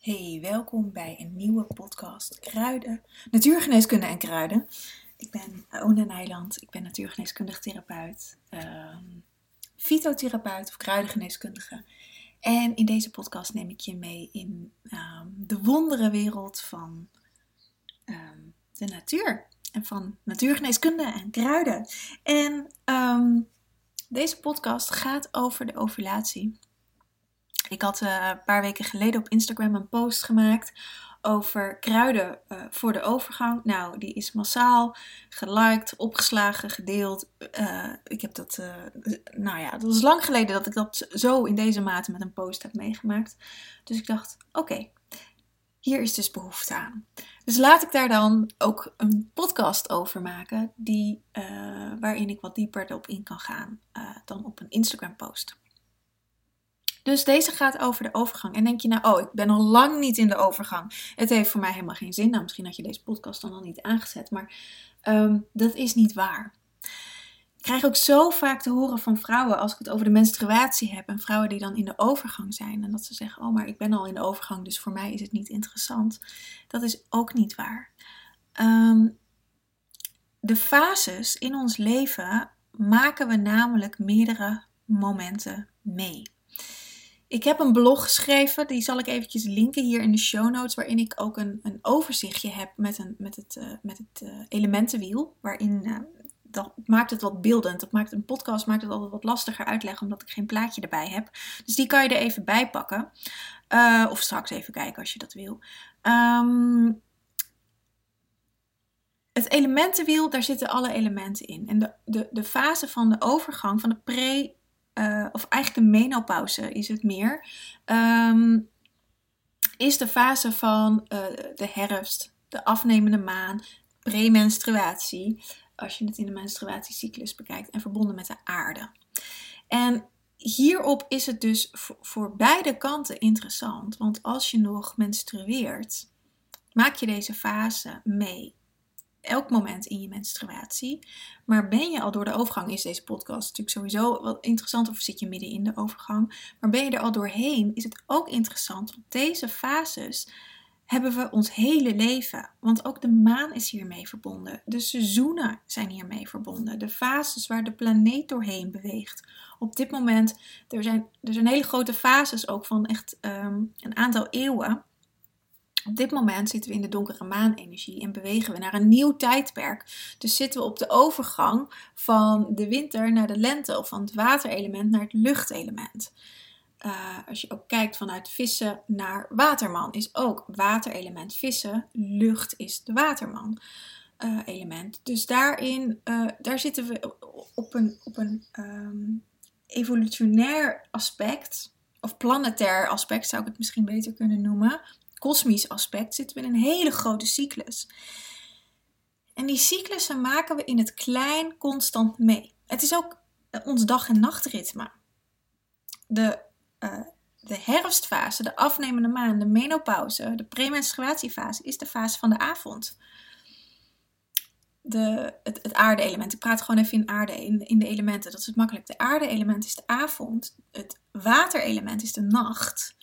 Hey, welkom bij een nieuwe podcast Kruiden, Natuurgeneeskunde en Kruiden. Ik ben Ona Nijland, ik ben natuurgeneeskundig therapeut, ehm, fytotherapeut of kruidengeneeskundige. En in deze podcast neem ik je mee in ehm, de wonderenwereld van ehm, de natuur en van natuurgeneeskunde en kruiden. En deze podcast gaat over de ovulatie. Ik had uh, een paar weken geleden op Instagram een post gemaakt over kruiden uh, voor de overgang. Nou, die is massaal geliked, opgeslagen, gedeeld. Uh, ik heb dat, nou ja, dat was lang geleden dat ik dat zo in deze mate met een post heb meegemaakt. Dus ik dacht, oké, hier is dus behoefte aan. Dus laat ik daar dan ook een podcast over maken, die, waarin ik wat dieper erop in kan gaan dan op een Instagram post. Dus deze gaat over de overgang. En denk je nou, oh, ik ben al lang niet in de overgang. Het heeft voor mij helemaal geen zin. Nou, misschien had je deze podcast dan al niet aangezet. Maar ehm, dat is niet waar. Ik krijg ook zo vaak te horen van vrouwen als ik het over de menstruatie heb. En vrouwen die dan in de overgang zijn. En dat ze zeggen, oh, maar ik ben al in de overgang, dus voor mij is het niet interessant. Dat is ook niet waar. Ehm, de fases in ons leven maken we namelijk meerdere momenten mee. Ik heb een blog geschreven, die zal ik eventjes linken hier in de show notes, waarin ik ook een, een overzichtje heb met, een, met het, uh, met het uh, elementenwiel. Waarin uh, dat maakt het wat beeldend. Dat maakt een podcast maakt het altijd wat lastiger uitleggen, omdat ik geen plaatje erbij heb. Dus die kan je er even bij pakken. of straks even kijken als je dat wil. Um, het elementenwiel, daar zitten alle elementen in. En de, de, de fase van de overgang, van de pre- uh, of eigenlijk de menopauze is het meer, um, is de fase van uh, de herfst, de afnemende maan, premenstruatie, als je het in de menstruatiecyclus bekijkt, en verbonden met de aarde. En hierop is het dus voor, voor beide kanten interessant, want als je nog menstrueert, maak je deze fase mee elk moment in je menstruatie. Maar ben je al door de overgang, is deze podcast natuurlijk sowieso wat interessant, of zit je midden in de overgang. Maar ben je er al doorheen, is het ook interessant, want deze fases hebben we ons hele leven. Want ook de maan is hiermee verbonden. De seizoenen zijn hiermee verbonden. De fases waar de planeet doorheen beweegt. Op dit moment, er zijn, er zijn hele grote fases ook van echt um, een aantal eeuwen. Op dit moment zitten we in de donkere maanenergie en bewegen we naar een nieuw tijdperk. Dus zitten we op de overgang van de winter naar de lente of van het waterelement naar het luchtelement. Uh, als je ook kijkt vanuit vissen naar waterman, is ook waterelement vissen, lucht is de waterman. Uh, element. Dus daarin, uh, daar zitten we op een, op een um, evolutionair aspect, of planetair aspect zou ik het misschien beter kunnen noemen, kosmisch aspect zitten we in een hele grote cyclus. En die cyclussen maken we in het klein constant mee. Het is ook eh, ons dag- en nachtritme. De, uh, de herfstfase, de afnemende maan, de menopauze, de premenstruatiefase is de fase van de avond. De, het, het aarde-element. Ik praat gewoon even in aarde, in, in de elementen. Dat is het makkelijk. De aarde-element is de avond. Het waterelement is de nacht.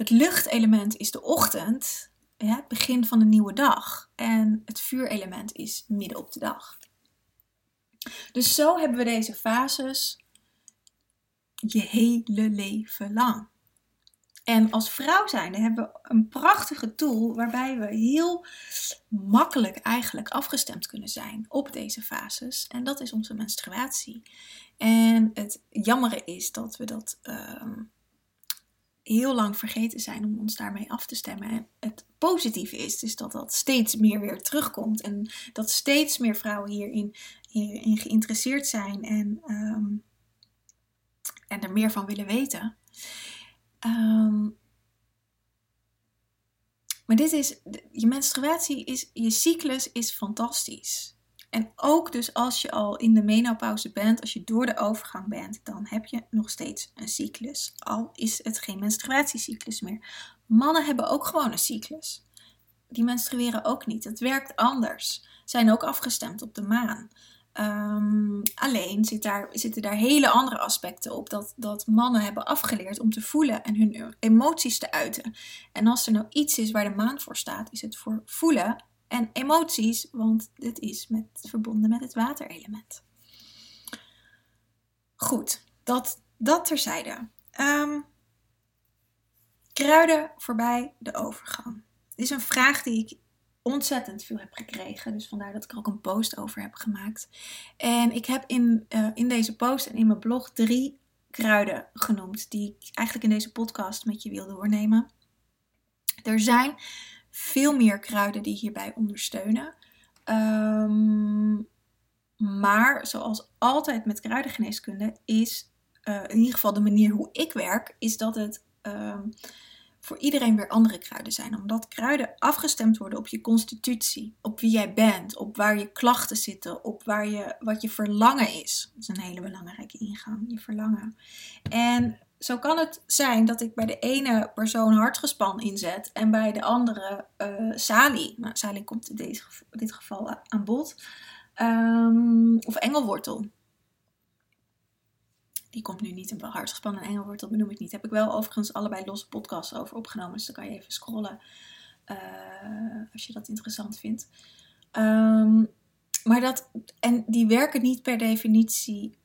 Het luchtelement is de ochtend, het begin van een nieuwe dag. En het vuurelement is midden op de dag. Dus zo hebben we deze fases je hele leven lang. En als vrouw zijnde hebben we een prachtige tool waarbij we heel makkelijk eigenlijk afgestemd kunnen zijn op deze fases. En dat is onze menstruatie. En het jammere is dat we dat uh, heel lang vergeten zijn om ons daarmee af te stemmen. En het positieve is, is dat dat steeds meer weer terugkomt. En dat steeds meer vrouwen hierin, hierin geïnteresseerd zijn en, um, en er meer van willen weten. Um, maar dit is, je menstruatie is, je cyclus is fantastisch. En ook dus als je al in de menopauze bent, als je door de overgang bent, dan heb je nog steeds een cyclus. Al is het geen menstruatiecyclus meer. Mannen hebben ook gewoon een cyclus. Die menstrueren ook niet. Het werkt anders. Zijn ook afgestemd op de maan. Ehm, alleen zit daar, zitten daar hele andere aspecten op. Dat, dat mannen hebben afgeleerd om te voelen en hun emoties te uiten. En als er nou iets is waar de maan voor staat, is het voor voelen en emoties. Want dit is met, verbonden met het waterelement. Goed, dat, dat terzijde. Um, kruiden voorbij de overgang. Dit is een vraag die ik ontzettend veel heb gekregen. Dus vandaar dat ik er ook een post over heb gemaakt. En ik heb in, uh, in deze post en in mijn blog drie kruiden genoemd. Die ik eigenlijk in deze podcast met je wil doornemen. Er zijn veel meer kruiden die hierbij ondersteunen. Um, maar zoals altijd met kruidengeneeskunde is uh, in ieder geval de manier hoe ik werk, is dat het um, voor iedereen weer andere kruiden zijn. Omdat kruiden afgestemd worden op je constitutie, op wie jij bent, op waar je klachten zitten, op waar je, wat je verlangen is. Dat is een hele belangrijke ingang, je verlangen. En zo kan het zijn dat ik bij de ene persoon hartgespan inzet en bij de andere Sali. Nou, Sali komt in, deze, dit geval aan bod. Um, of engelwortel. Die komt nu niet in hartgespannen engelwortel benoem ik niet. Heb ik wel overigens allebei losse podcasts over opgenomen. Dus dan kan je even scrollen uh, als je dat interessant vindt. Um, maar dat, en die werken niet per definitie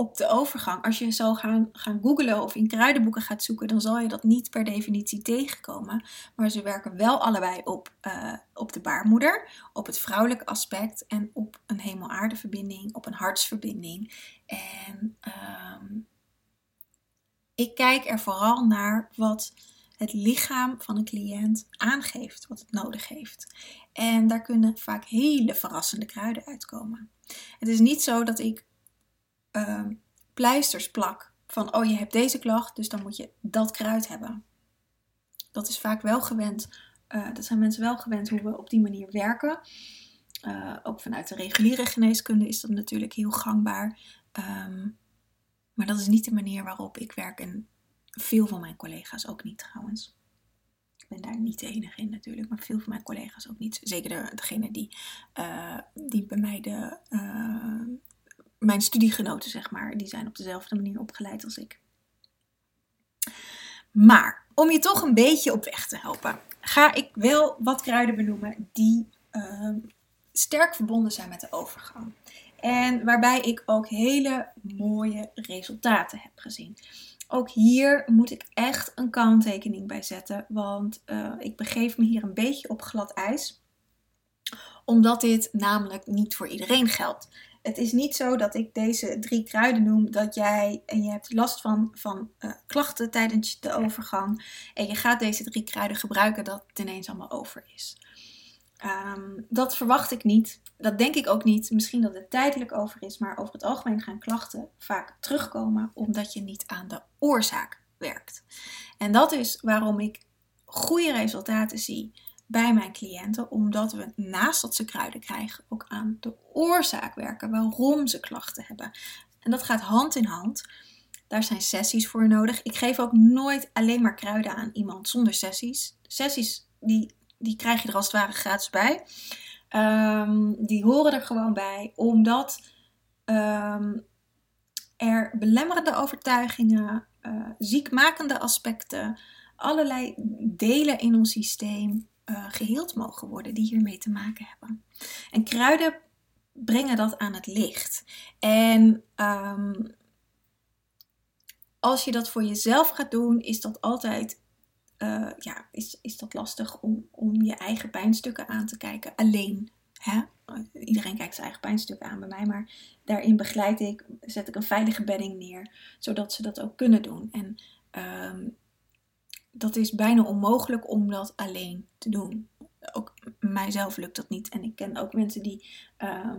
op de overgang. Als je zou gaan, gaan googlen of in kruidenboeken gaat zoeken, dan zal je dat niet per definitie tegenkomen. Maar ze werken wel allebei op, uh, op de baarmoeder, op het vrouwelijk aspect en op een hemel-aardeverbinding, op een hartsverbinding. En um, ik kijk er vooral naar wat het lichaam van een cliënt aangeeft, wat het nodig heeft. En daar kunnen vaak hele verrassende kruiden uitkomen. Het is niet zo dat ik uh, pleisters plak. Van, oh je hebt deze klacht, dus dan moet je dat kruid hebben. Dat is vaak wel gewend. Uh, dat zijn mensen wel gewend hoe we op die manier werken. Uh, ook vanuit de reguliere geneeskunde is dat natuurlijk heel gangbaar. Um, maar dat is niet de manier waarop ik werk. En veel van mijn collega's ook niet trouwens. Ik ben daar niet de enige in natuurlijk, maar veel van mijn collega's ook niet. Zeker de, degene die, uh, die bij mij de, mijn studiegenoten, zeg maar, die zijn op dezelfde manier opgeleid als ik. Maar om je toch een beetje op weg te helpen, ga ik wel wat kruiden benoemen die uh, sterk verbonden zijn met de overgang. En waarbij ik ook hele mooie resultaten heb gezien. Ook hier moet ik echt een kanttekening bij zetten, want uh, ik begeef me hier een beetje op glad ijs omdat dit namelijk niet voor iedereen geldt het is niet zo dat ik deze drie kruiden noem dat jij en je hebt last van, van uh, klachten tijdens de overgang en je gaat deze drie kruiden gebruiken dat het ineens allemaal over is. Um, dat verwacht ik niet. Dat denk ik ook niet. Misschien dat het tijdelijk over is, maar over het algemeen gaan klachten vaak terugkomen omdat je niet aan de oorzaak werkt. En dat is waarom ik goede resultaten zie bij mijn cliënten, omdat we naast dat ze kruiden krijgen ook aan de oorzaak werken, waarom ze klachten hebben. En dat gaat hand in hand. Daar zijn sessies voor nodig. Ik geef ook nooit alleen maar kruiden aan iemand zonder sessies. Sessies die, die krijg je er als het ware gratis bij. Um, die horen er gewoon bij, omdat um, er belemmerende overtuigingen, uh, ziekmakende aspecten, allerlei delen in ons systeem uh, geheeld mogen worden die hiermee te maken hebben. En kruiden brengen dat aan het licht. En um, als je dat voor jezelf gaat doen, is dat altijd uh, ja, is, is dat lastig om, om je eigen pijnstukken aan te kijken. Alleen. Hè? Iedereen kijkt zijn eigen pijnstukken aan bij mij, maar daarin begeleid ik, zet ik een veilige bedding neer, zodat ze dat ook kunnen doen. En um, dat is bijna onmogelijk om dat alleen te doen. Ook mijzelf lukt dat niet. En ik ken ook mensen die, uh,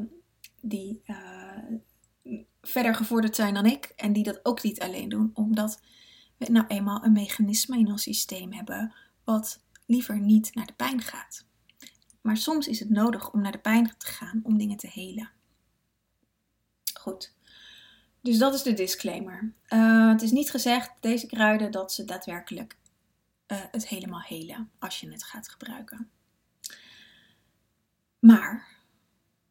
die uh, verder gevorderd zijn dan ik. En die dat ook niet alleen doen. Omdat we nou eenmaal een mechanisme in ons systeem hebben. Wat liever niet naar de pijn gaat. Maar soms is het nodig om naar de pijn te gaan om dingen te helen. Goed. Dus dat is de disclaimer. Uh, het is niet gezegd, deze kruiden, dat ze daadwerkelijk uh, het helemaal helen als je het gaat gebruiken. Maar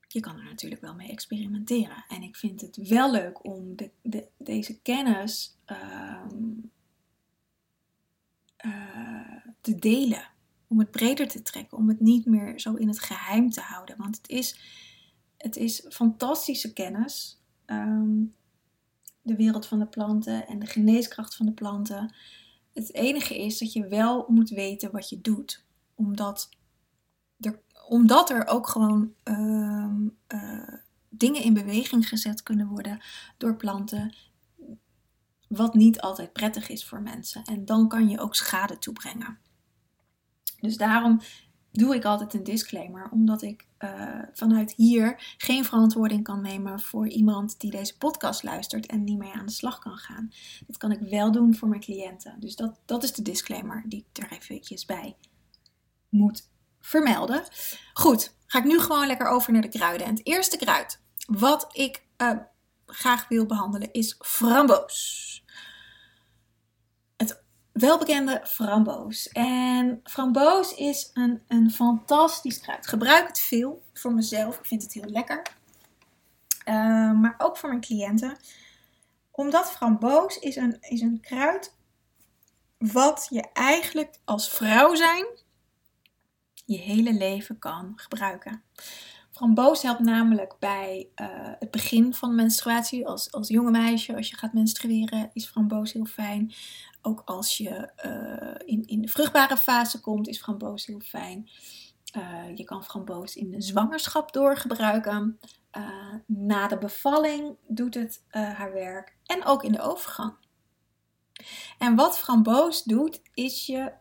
je kan er natuurlijk wel mee experimenteren. En ik vind het wel leuk om de, de, deze kennis ehm, eh, te delen. Om het breder te trekken. Om het niet meer zo in het geheim te houden. Want het is, het is fantastische kennis. Ehm, de wereld van de planten en de geneeskracht van de planten. Het enige is dat je wel moet weten wat je doet. Omdat er, omdat er ook gewoon ehm, eh, dingen in beweging gezet kunnen worden door planten. Wat niet altijd prettig is voor mensen. En dan kan je ook schade toebrengen. Dus daarom doe ik altijd een disclaimer, omdat ik uh, vanuit hier geen verantwoording kan nemen voor iemand die deze podcast luistert en niet mee aan de slag kan gaan. Dat kan ik wel doen voor mijn cliënten. Dus dat, dat is de disclaimer die ik er eventjes bij moet vermelden. Goed, ga ik nu gewoon lekker over naar de kruiden. En het eerste kruid wat ik uh, graag wil behandelen is framboos welbekende framboos. En framboos is een, een fantastisch kruid. Ik gebruik het veel voor mezelf. Ik vind het heel lekker. Uh, maar ook voor mijn cliënten. Omdat framboos is een, is een kruid wat je eigenlijk als vrouw zijn je hele leven kan gebruiken. Framboos helpt namelijk bij uh, het begin van menstruatie. Als, als jonge meisje, als je gaat menstrueren, is framboos heel fijn. Ook als je uh, in, in de vruchtbare fase komt, is framboos heel fijn. Uh, je kan framboos in de zwangerschap doorgebruiken. Uh, na de bevalling doet het haar werk. En ook in de overgang. En wat framboos doet, is je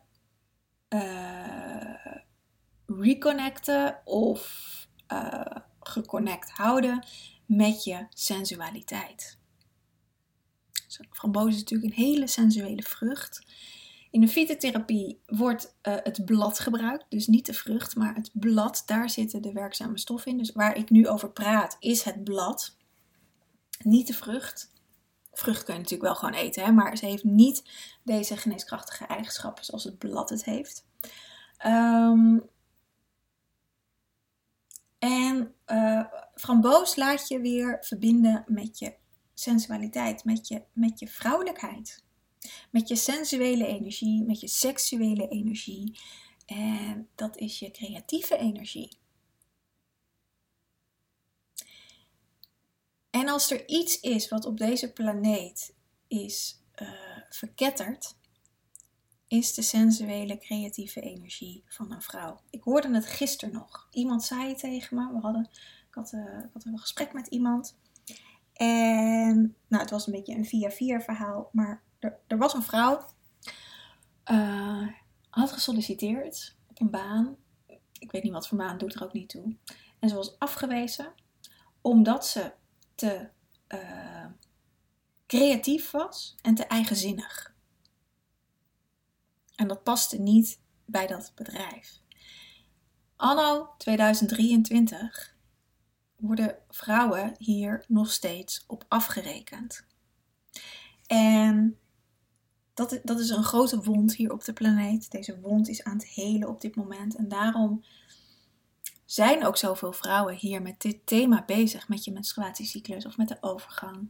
reconnecten of geconnect houden met je sensualiteit. Framboos is natuurlijk een hele sensuele vrucht. In de fytotherapie wordt uh, het blad gebruikt, dus niet de vrucht, maar het blad. Daar zitten de werkzame stoffen in. Dus waar ik nu over praat, is het blad, niet de vrucht. Vrucht kun je natuurlijk wel gewoon eten, hè, maar ze heeft niet deze geneeskrachtige eigenschappen zoals het blad het heeft. Um, en uh, framboos laat je weer verbinden met je sensualiteit, met je, met je vrouwelijkheid. Met je sensuele energie, met je seksuele energie. En dat is je creatieve energie. En als er iets is wat op deze planeet is uh, verketterd, is de sensuele creatieve energie van een vrouw. Ik hoorde het gisteren nog. Iemand zei tegen me, we hadden, ik, had, ik had een gesprek met iemand. En nou, het was een beetje een via-via verhaal. Maar er, er, was een vrouw. Uh, had gesolliciteerd op een baan. Ik weet niet wat voor baan, doet er ook niet toe. En ze was afgewezen omdat ze te uh, creatief was en te eigenzinnig. En dat paste niet bij dat bedrijf. Anno 2023 worden vrouwen hier nog steeds op afgerekend. En dat, dat is een grote wond hier op de planeet. Deze wond is aan het helen op dit moment. En daarom zijn ook zoveel vrouwen hier met dit thema bezig, met je menstruatiecyclus of met de overgang.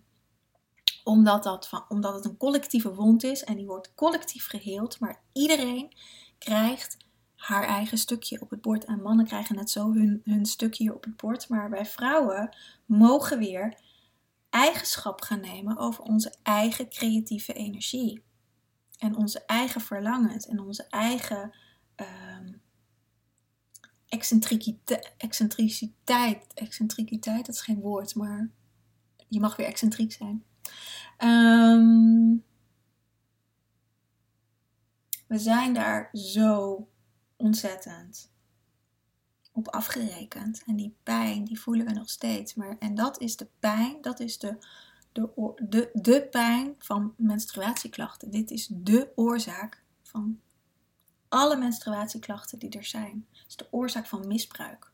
Omdat, dat van, omdat het een collectieve wond is en die wordt collectief geheeld, maar iedereen krijgt haar eigen stukje op het bord. En mannen krijgen net zo hun, hun stukje op het bord. Maar wij vrouwen mogen weer eigenschap gaan nemen over onze eigen creatieve energie. En onze eigen verlangens en onze eigen um, excentriciteit. Excentriciteit, dat is geen woord, maar je mag weer excentriek zijn. Um, we zijn daar zo ontzettend op afgerekend. En die pijn, die voelen we nog steeds. Maar, en dat is de pijn, dat is de, de, de, de pijn van menstruatieklachten. Dit is de oorzaak van alle menstruatieklachten die er zijn. Het is de oorzaak van misbruik.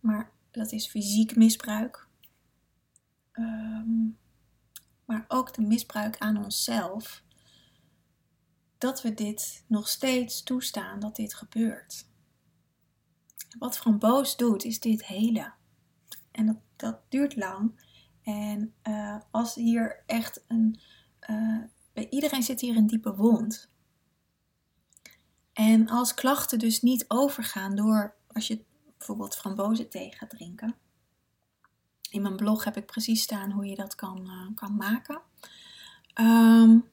Maar dat is fysiek misbruik. Um, maar ook de misbruik aan onszelf dat we dit nog steeds toestaan dat dit gebeurt. Wat framboos doet, is dit hele. En dat, dat duurt lang. En uh, als hier echt een. Uh, bij iedereen zit hier een diepe wond. En als klachten dus niet overgaan door als je bijvoorbeeld frambozenthee gaat drinken. In mijn blog heb ik precies staan hoe je dat kan, uh, kan maken. Um,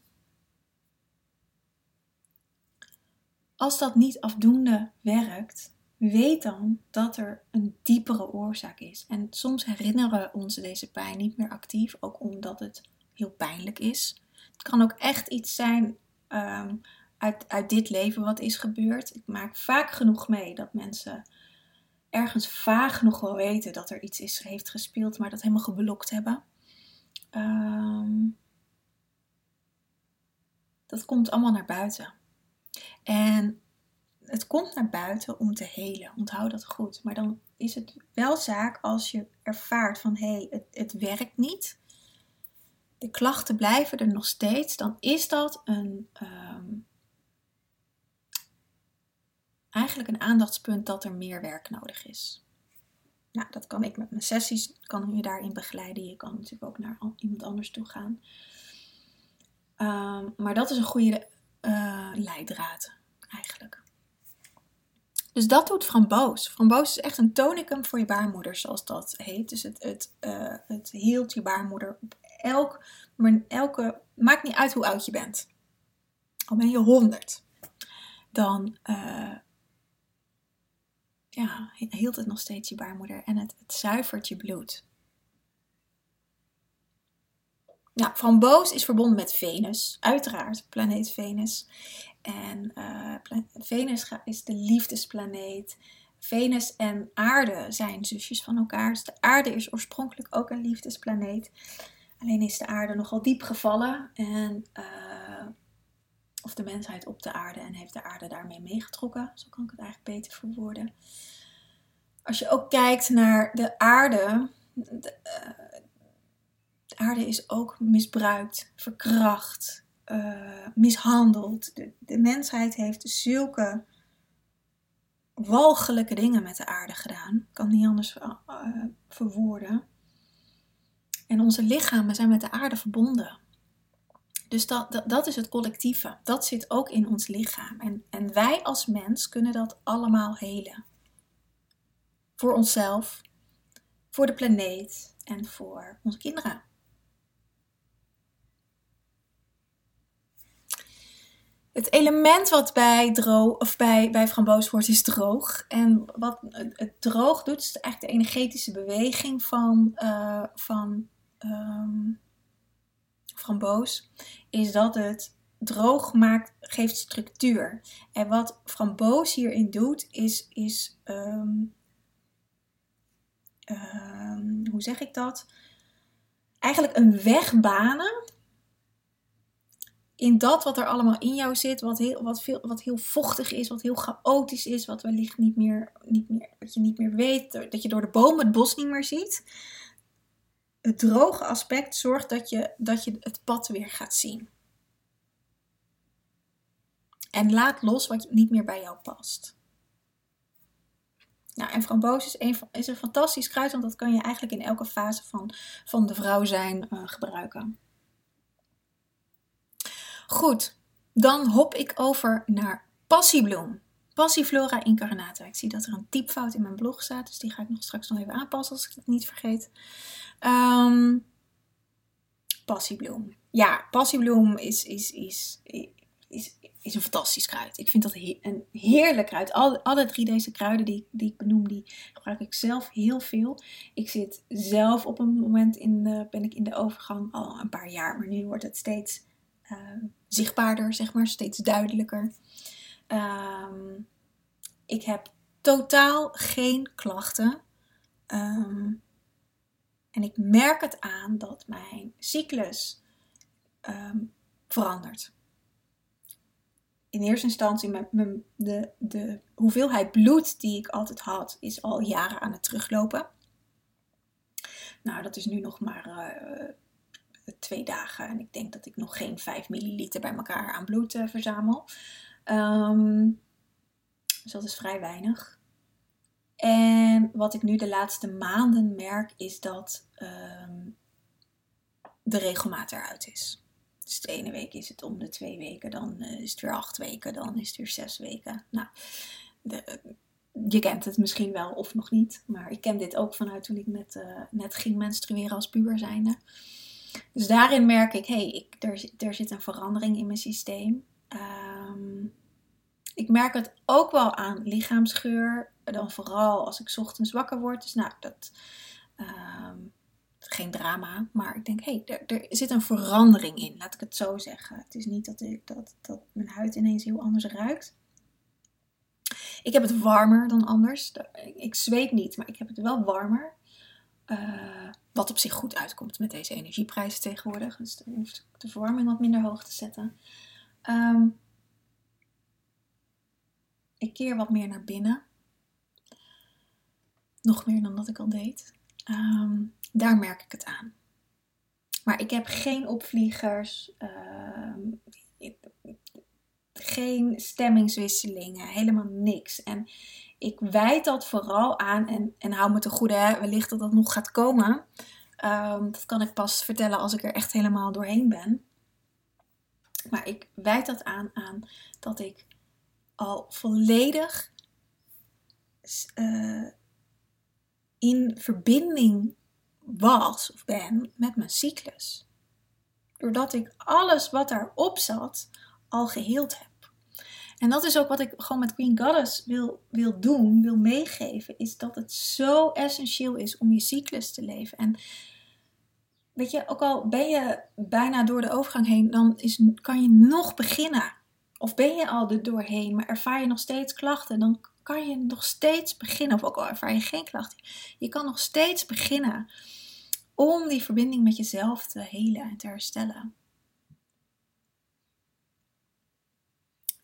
als dat niet afdoende werkt, weet dan dat er een diepere oorzaak is. En soms herinneren we ons deze pijn niet meer actief, ook omdat het heel pijnlijk is. Het kan ook echt iets zijn um, uit, uit dit leven wat is gebeurd. Ik maak vaak genoeg mee dat mensen ergens vaag nog wel weten dat er iets is, heeft gespeeld, maar dat helemaal geblokt hebben. Um, dat komt allemaal naar buiten. En het komt naar buiten om te helen. Onthoud dat goed. Maar dan is het wel zaak als je ervaart van hé, hey, het, het werkt niet. De klachten blijven er nog steeds. Dan is dat een, um, eigenlijk een aandachtspunt dat er meer werk nodig is. Nou, dat kan ik met mijn sessies, kan je daarin begeleiden. Je kan natuurlijk ook naar iemand anders toe gaan. Um, maar dat is een goede uh, leidraad eigenlijk. Dus dat doet framboos. Framboos is echt een tonicum voor je baarmoeder, zoals dat heet. Dus het, het, uh, het hield je baarmoeder op elk, maar elke, maakt niet uit hoe oud je bent. Al ben je 100, dan uh, ja, hield het nog steeds je baarmoeder en het, het zuivert je bloed. Nou, framboos is verbonden met Venus, uiteraard, planeet Venus. En uh, Venus is de liefdesplaneet. Venus en aarde zijn zusjes van elkaar. Dus de aarde is oorspronkelijk ook een liefdesplaneet. Alleen is de aarde nogal diep gevallen. En, uh, of de mensheid op de aarde en heeft de aarde daarmee meegetrokken. Zo kan ik het eigenlijk beter verwoorden. Als je ook kijkt naar de aarde. De, de aarde is ook misbruikt, verkracht, uh, mishandeld. De, mensheid heeft zulke walgelijke dingen met de aarde gedaan. Ik kan het niet anders uh, verwoorden. En onze lichamen zijn met de aarde verbonden. Dus dat, dat, dat, is het collectieve. Dat zit ook in ons lichaam. En, en wij als mens kunnen dat allemaal helen. Voor onszelf, voor de planeet en voor onze kinderen. Het element wat bij, droog, of bij, bij framboos wordt is droog. En wat het, droog doet, is eigenlijk de energetische beweging van, uh, van um, framboos. Is dat het droog maakt, geeft structuur. En wat framboos hierin doet, is, is um, um, hoe zeg ik dat? Eigenlijk een weg banen in dat wat er allemaal in jou zit, wat heel, wat veel, wat heel vochtig is, wat heel chaotisch is, wat wellicht niet meer, niet meer, wat je niet meer weet, dat je door de bomen het bos niet meer ziet. Het droge aspect zorgt dat je, dat je het pad weer gaat zien. En laat los wat niet meer bij jou past. Nou, en framboos is een, is een fantastisch kruid, want dat kan je eigenlijk in elke fase van, van de vrouw zijn uh, gebruiken. Goed, dan hop ik over naar passiebloem. Passiflora incarnata. Ik zie dat er een typfout in mijn blog staat, dus die ga ik nog straks nog even aanpassen als ik het niet vergeet. Um, passiebloem. Ja, passiebloem is, is, is, is, is een fantastisch kruid. Ik vind dat een heerlijk kruid. Alle, alle drie deze kruiden die, die ik benoem, die gebruik ik zelf heel veel. Ik zit zelf op een moment in de, ben ik in de overgang al een paar jaar, maar nu wordt het steeds zichtbaarder, zeg maar, steeds duidelijker. Um, ik heb totaal geen klachten. Um, en ik merk het aan dat mijn cyclus um, verandert. In eerste instantie, mijn, de, de hoeveelheid bloed die ik altijd had, is al jaren aan het teruglopen. Nou, dat is nu nog maar uh, twee dagen. En ik denk dat ik nog geen 5 milliliter bij elkaar aan bloed uh, verzamel. Um, dus dat is vrij weinig. En wat ik nu de laatste maanden merk, is dat ehm, de regelmaat eruit is. Dus de ene week is het om de twee weken, dan eh, is het weer acht weken, dan is het weer zes weken. Nou, de, je kent het misschien wel of nog niet, maar ik ken dit ook vanuit toen ik net, net ging menstrueren als puber zijnde. Dus daarin merk ik, hé, hey, er, er zit een verandering in mijn systeem. Ehm, ik merk het ook wel aan lichaamsgeur, dan vooral als ik ochtends wakker word. Dus nou, dat, uh, geen drama, maar ik denk, hé, hey, er, er, zit een verandering in, laat ik het zo zeggen. Het is niet dat, ik, dat, dat mijn huid ineens heel anders ruikt. Ik heb het warmer dan anders. Ik zweet niet, maar ik heb het wel warmer. Uh, wat op zich goed uitkomt met deze energieprijzen tegenwoordig. Dus dan hoeft de verwarming wat minder hoog te zetten. Um, ik keer wat meer naar binnen. Nog meer dan dat ik al deed. Um, daar merk ik het aan. Maar ik heb geen opvliegers. Um, geen stemmingswisselingen, helemaal niks. En ik wijd dat vooral aan, en, en hou me te goede, hè, wellicht dat dat nog gaat komen. Um, dat kan ik pas vertellen als ik er echt helemaal doorheen ben. Maar ik wijd dat aan aan dat ik al volledig uh, in verbinding was of ben met mijn cyclus. Doordat ik alles wat daarop zat al geheeld heb. En dat is ook wat ik gewoon met Queen Goddess wil, wil doen, wil meegeven, is dat het zo essentieel is om je cyclus te leven. En weet je, ook al ben je bijna door de overgang heen, dan is, kan je nog beginnen. Of ben je al er doorheen, maar ervaar je nog steeds klachten, dan kan je nog steeds beginnen. Of ook al ervaar je geen klachten, je kan nog steeds beginnen om die verbinding met jezelf te helen en te herstellen.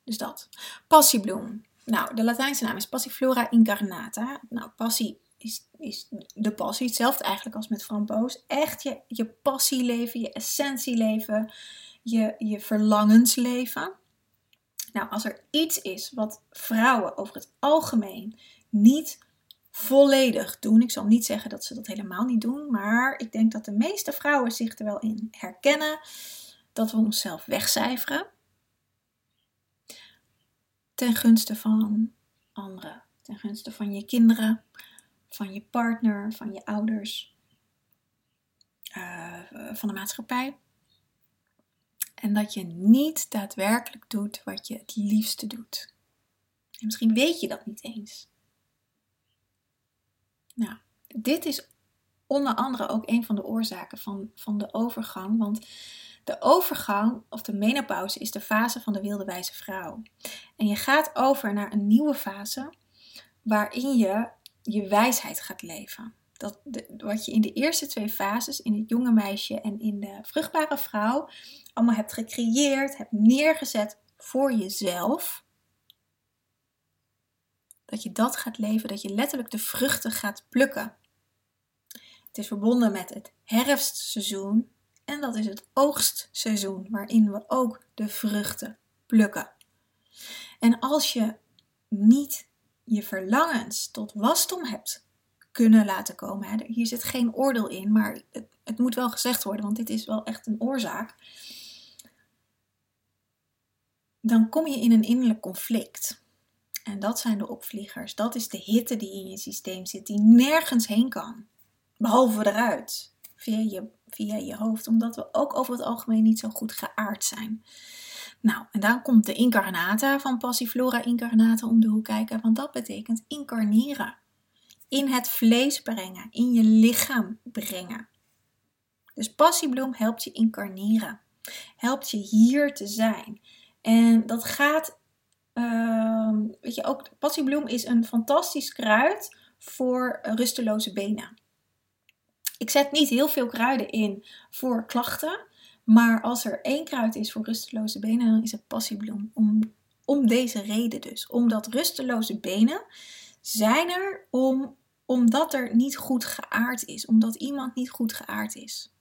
Dus dat. Passiebloem. Nou, de Latijnse naam is Passiflora incarnata. Nou, passie is, is de passie. Hetzelfde eigenlijk als met framboos. Echt je, je passieleven, je essentieleven, je, je verlangensleven. Nou, als er iets is wat vrouwen over het algemeen niet volledig doen. Ik zal niet zeggen dat ze dat helemaal niet doen, maar ik denk dat de meeste vrouwen zich er wel in herkennen dat we onszelf wegcijferen ten gunste van anderen, ten gunste van je kinderen, van je partner, van je ouders, uh, van de maatschappij. En dat je niet daadwerkelijk doet wat je het liefste doet. En misschien weet je dat niet eens. Nou, dit is onder andere ook een van de oorzaken van, van de overgang. Want de overgang of de menopauze is de fase van de wilde wijze vrouw. En je gaat over naar een nieuwe fase waarin je je wijsheid gaat leven. Dat wat je in de eerste twee fases, in het jonge meisje en in de vruchtbare vrouw, allemaal hebt gecreëerd, hebt neergezet voor jezelf. Dat je dat gaat leven, dat je letterlijk de vruchten gaat plukken. Het is verbonden met het herfstseizoen en dat is het oogstseizoen, waarin we ook de vruchten plukken. En als je niet je verlangens tot wasdom hebt kunnen laten komen, hier zit geen oordeel in, maar het, het moet wel gezegd worden, want dit is wel echt een oorzaak. Dan kom je in een innerlijk conflict. En dat zijn de opvliegers. Dat is de hitte die in je systeem zit, die nergens heen kan. Behalve eruit. Via je via je hoofd, omdat we ook over het algemeen niet zo goed geaard zijn. Nou, en dan komt de incarnata van Passiflora incarnata om de hoek kijken, want dat betekent incarneren. In het vlees brengen, in je lichaam brengen. Dus passiebloem helpt je incarneren, helpt je hier te zijn. En dat gaat, uh, weet je ook, passiebloem is een fantastisch kruid voor rusteloze benen. Ik zet niet heel veel kruiden in voor klachten. Maar als er één kruid is voor rusteloze benen, dan is het passiebloem. Om, om deze reden dus. Omdat rusteloze benen zijn er om, omdat er niet goed geaard is. Omdat iemand niet goed geaard is.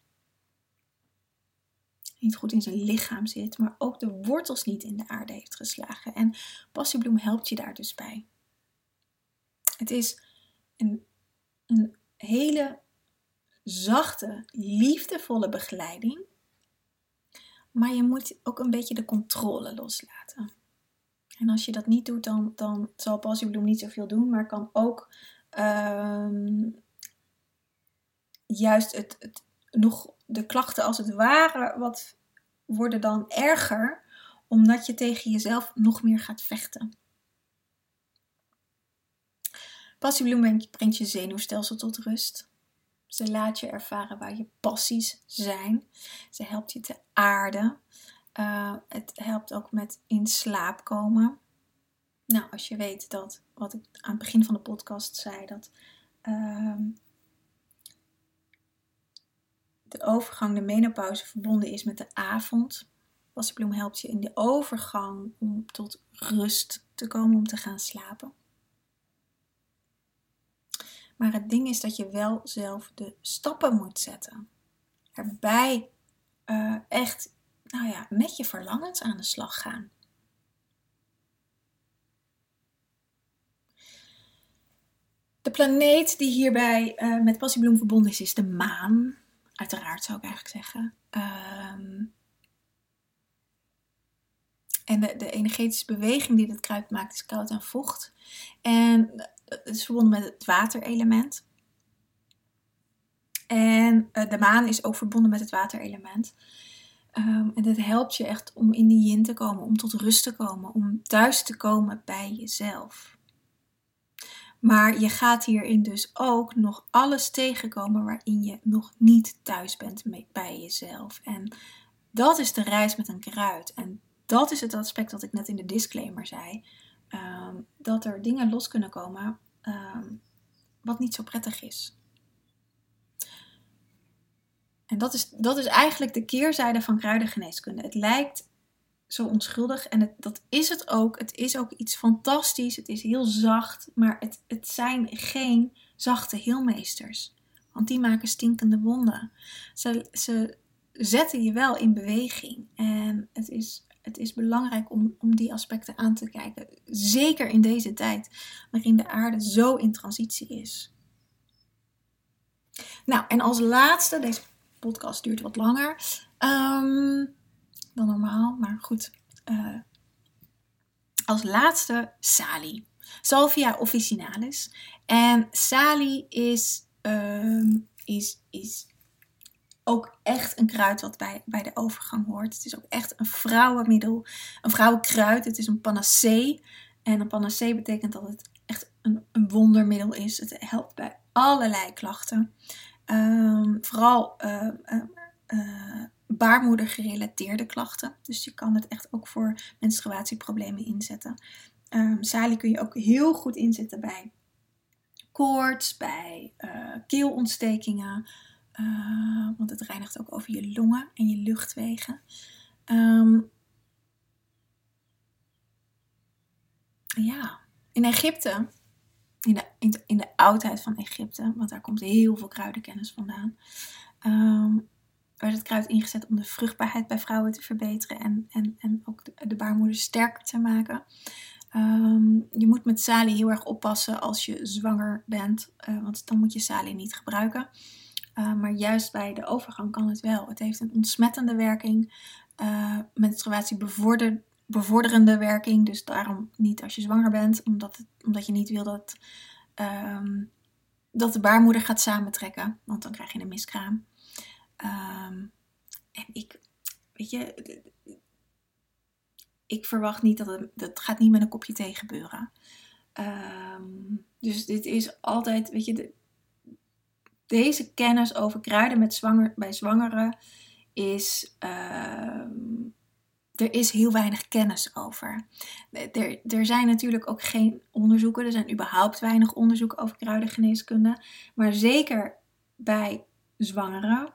Niet goed in zijn lichaam zit, maar ook de wortels niet in de aarde heeft geslagen. En passiebloem helpt je daar dus bij. Het is een, een hele zachte, liefdevolle begeleiding. Maar je moet ook een beetje de controle loslaten. En als je dat niet doet, dan, dan zal Passiebloem niet zoveel doen, maar kan ook ehm, juist het, het, nog de klachten als het ware wat worden dan erger, omdat je tegen jezelf nog meer gaat vechten. Passiebloem brengt je zenuwstelsel tot rust. Ze laat je ervaren waar je passies zijn. Ze helpt je te aarden. Uh, het helpt ook met in slaap komen. Nou, als je weet dat, wat ik aan het begin van de podcast zei, dat uh, de overgang, de menopauze, verbonden is met de avond. Passiebloem helpt je in de overgang om tot rust te komen, om te gaan slapen. Maar het ding is dat je wel zelf de stappen moet zetten. Erbij uh, echt, nou ja, met je verlangens aan de slag gaan. De planeet die hierbij uh, met passiebloem verbonden is, is de maan. Uiteraard zou ik eigenlijk zeggen. Um, en de, de, energetische beweging die het kruid maakt is koud en vocht. En het is verbonden met het waterelement. En uh, de maan is ook verbonden met het waterelement. Um, en dat helpt je echt om in die yin te komen, om tot rust te komen, om thuis te komen bij jezelf. Maar je gaat hierin dus ook nog alles tegenkomen waarin je nog niet thuis bent bij jezelf. En dat is de reis met een kruid. En dat is het aspect dat ik net in de disclaimer zei. Ehm, dat er dingen los kunnen komen ehm, wat niet zo prettig is. En dat is, dat is eigenlijk de keerzijde van kruidengeneeskunde. Het lijkt zo onschuldig en het, dat is het ook. Het is ook iets fantastisch. Het is heel zacht, maar het, het zijn geen zachte heelmeesters. Want die maken stinkende wonden. Ze, ze zetten je wel in beweging. En het is het is belangrijk om, om die aspecten aan te kijken. Zeker in deze tijd waarin de aarde zo in transitie is. Nou, en als laatste, deze podcast duurt wat langer um, dan normaal, maar goed. Uh, als laatste Sali. Salvia officinalis. En Sali is, um, is, is ook echt een kruid wat bij, bij de overgang hoort. Het is ook echt een vrouwenmiddel, een vrouwenkruid. Het is een panacee. En een panacee betekent dat het echt een, een wondermiddel is. Het helpt bij allerlei klachten. Um, vooral uh, uh, uh, baarmoeder gerelateerde klachten. Dus je kan het echt ook voor menstruatieproblemen inzetten. Um, kun je ook heel goed inzetten bij koorts, bij keelontstekingen. Uh, want het reinigt ook over je longen en je luchtwegen. Um, ja, in Egypte, in de, in, de, oudheid van Egypte, want daar komt heel veel kruidenkennis vandaan, um, werd het kruid ingezet om de vruchtbaarheid bij vrouwen te verbeteren en, en, en ook de, de baarmoeder sterker te maken. Um, je moet met salie heel erg oppassen als je zwanger bent, uh, want dan moet je salie niet gebruiken. Uh, maar juist bij de overgang kan het wel. Het heeft een ontsmettende werking, uh, menstruatie bevorder, bevorderende werking. Dus daarom niet als je zwanger bent, omdat, het, omdat je niet wil dat, um, dat de baarmoeder gaat samentrekken. Want dan krijg je een miskraam. Um, en ik, weet je, ik verwacht niet dat het, dat gaat niet met een kopje thee gebeuren. Um, dus dit is altijd, weet je, deze kennis over kruiden met zwanger, bij zwangeren is. Uh, er is heel weinig kennis over. Er, er zijn natuurlijk ook geen onderzoeken. Er zijn überhaupt weinig onderzoeken over kruidengeneeskunde. Maar zeker bij zwangeren.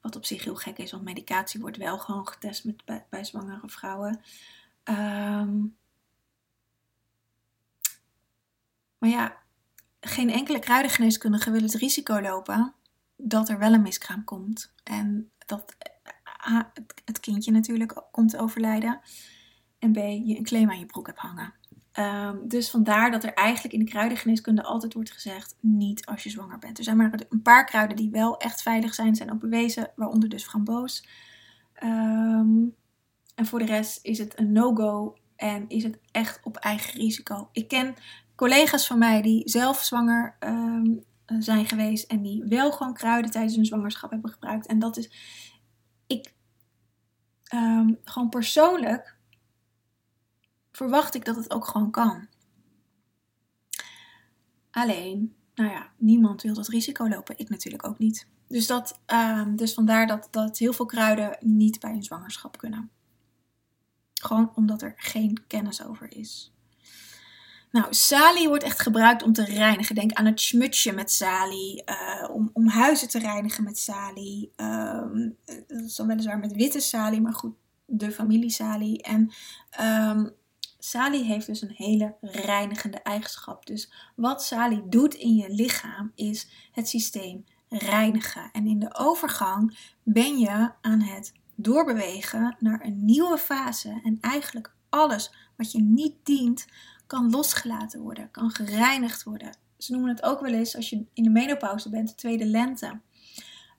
Wat op zich heel gek is, want medicatie wordt wel gewoon getest met, bij, zwangere vrouwen. Um, maar ja, geen enkele kruidengeneeskundige wil het risico lopen dat er wel een miskraam komt. En dat A, het kindje natuurlijk komt te overlijden. En B, je een claim aan je broek hebt hangen. Ehm, dus vandaar dat er eigenlijk in de kruidengeneeskunde altijd wordt gezegd: niet als je zwanger bent. Er zijn maar een paar kruiden die wel echt veilig zijn, zijn ook bewezen, waaronder dus framboos. Ehm, en voor de rest is het een no-go en is het echt op eigen risico. Ik ken collega's van mij die zelf zwanger ehm, zijn geweest en die wel gewoon kruiden tijdens hun zwangerschap hebben gebruikt. En dat is, ik, gewoon persoonlijk verwacht ik dat het ook gewoon kan. Alleen, nou ja, niemand wil dat risico lopen. Ik natuurlijk ook niet. Dus, dat, ehm, dus vandaar dat, dat heel veel kruiden niet bij een zwangerschap kunnen. Gewoon omdat er geen kennis over is. Nou, salie wordt echt gebruikt om te reinigen. Denk aan het schmutsje met salie. Uh, om, om huizen te reinigen met salie. Um, dat is dan weliswaar met witte salie, maar goed, de familie salie. En um, Salie heeft dus een hele reinigende eigenschap. Dus wat salie doet in je lichaam is het systeem reinigen. En in de overgang ben je aan het doorbewegen naar een nieuwe fase. En eigenlijk alles wat je niet dient, kan losgelaten worden, kan gereinigd worden. Ze noemen het ook wel eens als je in de menopauze bent, de tweede lente.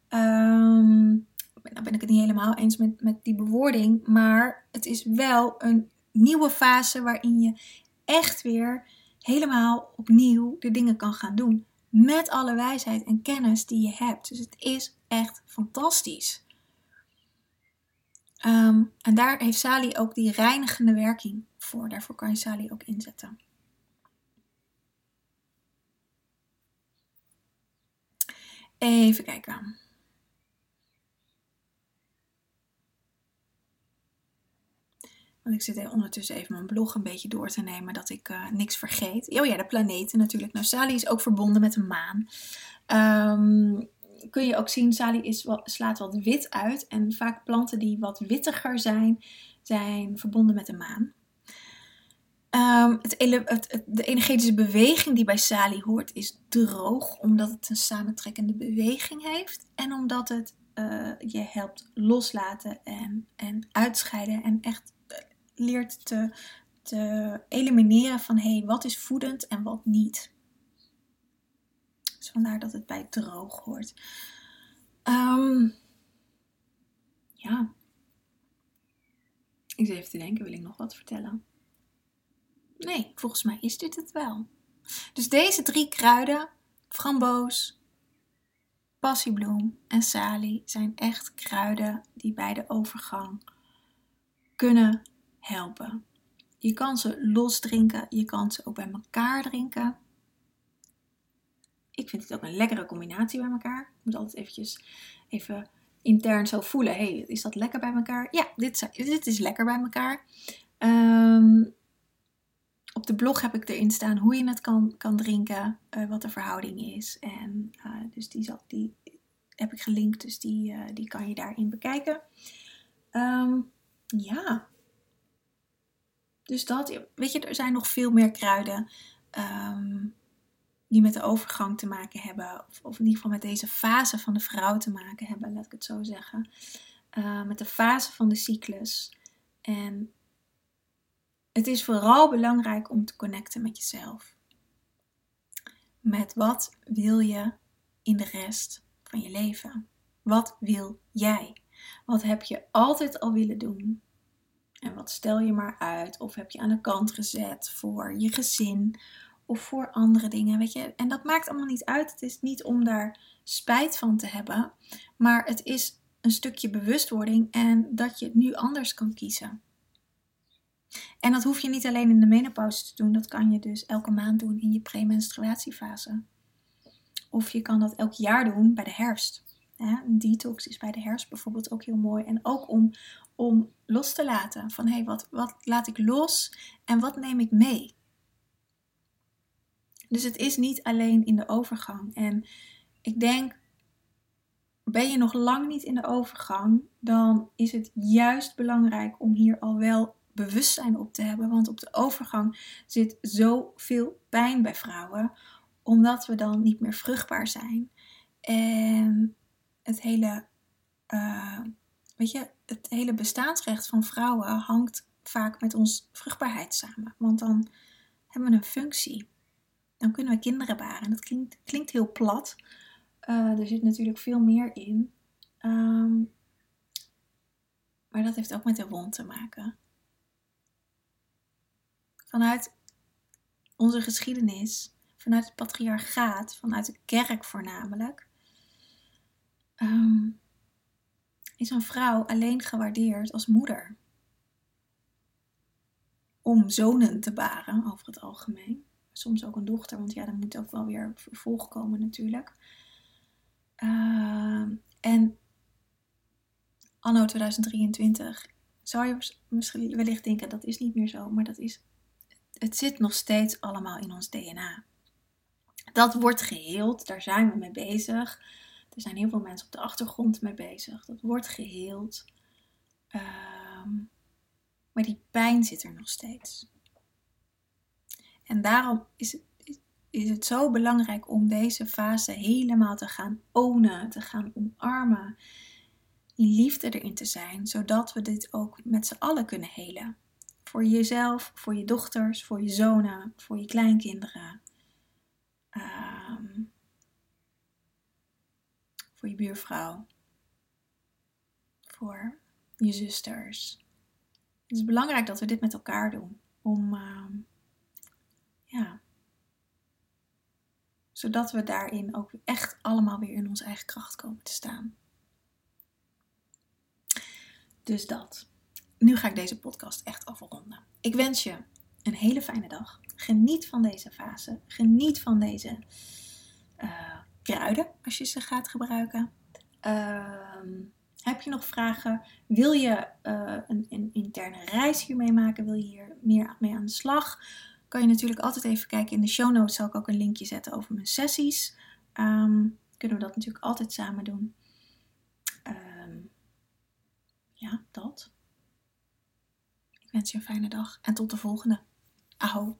Um, nou ben ik het niet helemaal eens met, met die bewoording, maar het is wel een nieuwe fase waarin je echt weer helemaal opnieuw de dingen kan gaan doen. Met alle wijsheid en kennis die je hebt. Dus het is echt fantastisch. Ehm, en daar heeft Sali ook die reinigende werking voor. Daarvoor kan je Sali ook inzetten. Even kijken. Want ik zit ondertussen even mijn blog een beetje door te nemen, dat ik uh, niks vergeet. Oh ja, de planeten natuurlijk. Nou, Sali is ook verbonden met de maan. Um, kun je ook zien, Sali is slaat wat wit uit. En vaak planten die wat wittiger zijn, zijn verbonden met de maan. Um, het, de energetische beweging die bij Sali hoort is droog, omdat het een samentrekkende beweging heeft. En omdat het uh, je helpt loslaten en, en uitscheiden en echt leert te, te elimineren van hé, hey, wat is voedend en wat niet. Dus vandaar dat het bij droog hoort. Um, ja. Ik zit even te denken, wil ik nog wat vertellen? Nee, volgens mij is dit het wel. Dus deze drie kruiden, framboos, passiebloem en salie, zijn echt kruiden die bij de overgang kunnen helpen. Je kan ze los drinken, je kan ze ook bij elkaar drinken. Ik vind het ook een lekkere combinatie bij elkaar. Ik moet altijd eventjes even intern zo voelen. hey, is dat lekker bij elkaar? Ja, dit, dit is lekker bij elkaar. Ehm, op de blog heb ik erin staan hoe je het kan, kan drinken, uh, wat de verhouding is. En uh, dus die, zal, die heb ik gelinkt, dus die, uh, die kan je daarin bekijken. Um, ja, dus dat, weet je, er zijn nog veel meer kruiden ehm, die met de overgang te maken hebben. Of, of, in ieder geval met deze fase van de vrouw te maken hebben, laat ik het zo zeggen. Met de fase van de cyclus. En het is vooral belangrijk om te connecten met jezelf. Met wat wil je in de rest van je leven? Wat wil jij? Wat heb je altijd al willen doen? En wat stel je maar uit? Of heb je aan de kant gezet voor je gezin of voor andere dingen, weet je? En dat maakt allemaal niet uit. Het is niet om daar spijt van te hebben, maar het is een stukje bewustwording en dat je het nu anders kan kiezen. En dat hoef je niet alleen in de menopauze te doen, dat kan je dus elke maand doen in je premenstruatiefase. Of je kan dat elk jaar doen bij de herfst. Een detox is bij de herfst bijvoorbeeld ook heel mooi. En ook om, om los te laten. Van hé, hey, wat, wat laat ik los en wat neem ik mee? Dus het is niet alleen in de overgang. En ik denk, ben je nog lang niet in de overgang, dan is het juist belangrijk om hier al wel bewustzijn op te hebben. Want op de overgang zit zoveel pijn bij vrouwen, omdat we dan niet meer vruchtbaar zijn. En het hele, uh, weet je, het hele bestaansrecht van vrouwen hangt vaak met ons vruchtbaarheid samen. Want dan hebben we een functie. Dan kunnen we kinderen baren. Dat klinkt, klinkt heel plat. Uh, er zit natuurlijk veel meer in. Um, maar dat heeft ook met de wond te maken. Vanuit onze geschiedenis, vanuit het patriarchaat, vanuit de kerk voornamelijk, um, is een vrouw alleen gewaardeerd als moeder. Om zonen te baren, over het algemeen. Soms ook een dochter, want ja, dan moet ook wel weer vervolg komen natuurlijk. Uh, en anno 2023 zou je misschien wellicht denken dat is niet meer zo, maar dat is, het zit nog steeds allemaal in ons DNA. Dat wordt geheeld, daar zijn we mee bezig. Er zijn heel veel mensen op de achtergrond mee bezig. Dat wordt geheeld. Ehm, maar die pijn zit er nog steeds. En daarom is het, is het zo belangrijk om deze fase helemaal te gaan ownen, te gaan omarmen. In liefde erin te zijn, zodat we dit ook met z'n allen kunnen helen. Voor jezelf, voor je dochters, voor je zonen, voor je kleinkinderen. Um, voor je buurvrouw, voor je zusters. Het is belangrijk dat we dit met elkaar doen, om uh, ja, zodat we daarin ook echt allemaal weer in onze eigen kracht komen te staan. Dus dat. Nu ga ik deze podcast echt afronden. Ik wens je een hele fijne dag. Geniet van deze fase. Geniet van deze uh, kruiden als je ze gaat gebruiken. Ehm, heb je nog vragen? Wil je uh, een, een, interne reis hiermee maken? Wil je hier meer mee aan de slag? Kan je natuurlijk altijd even kijken. In de show notes zal ik ook een linkje zetten over mijn sessies. Um, kunnen we dat natuurlijk altijd samen doen. Um, ja, dat. Wens je een fijne dag en tot de volgende. Aho.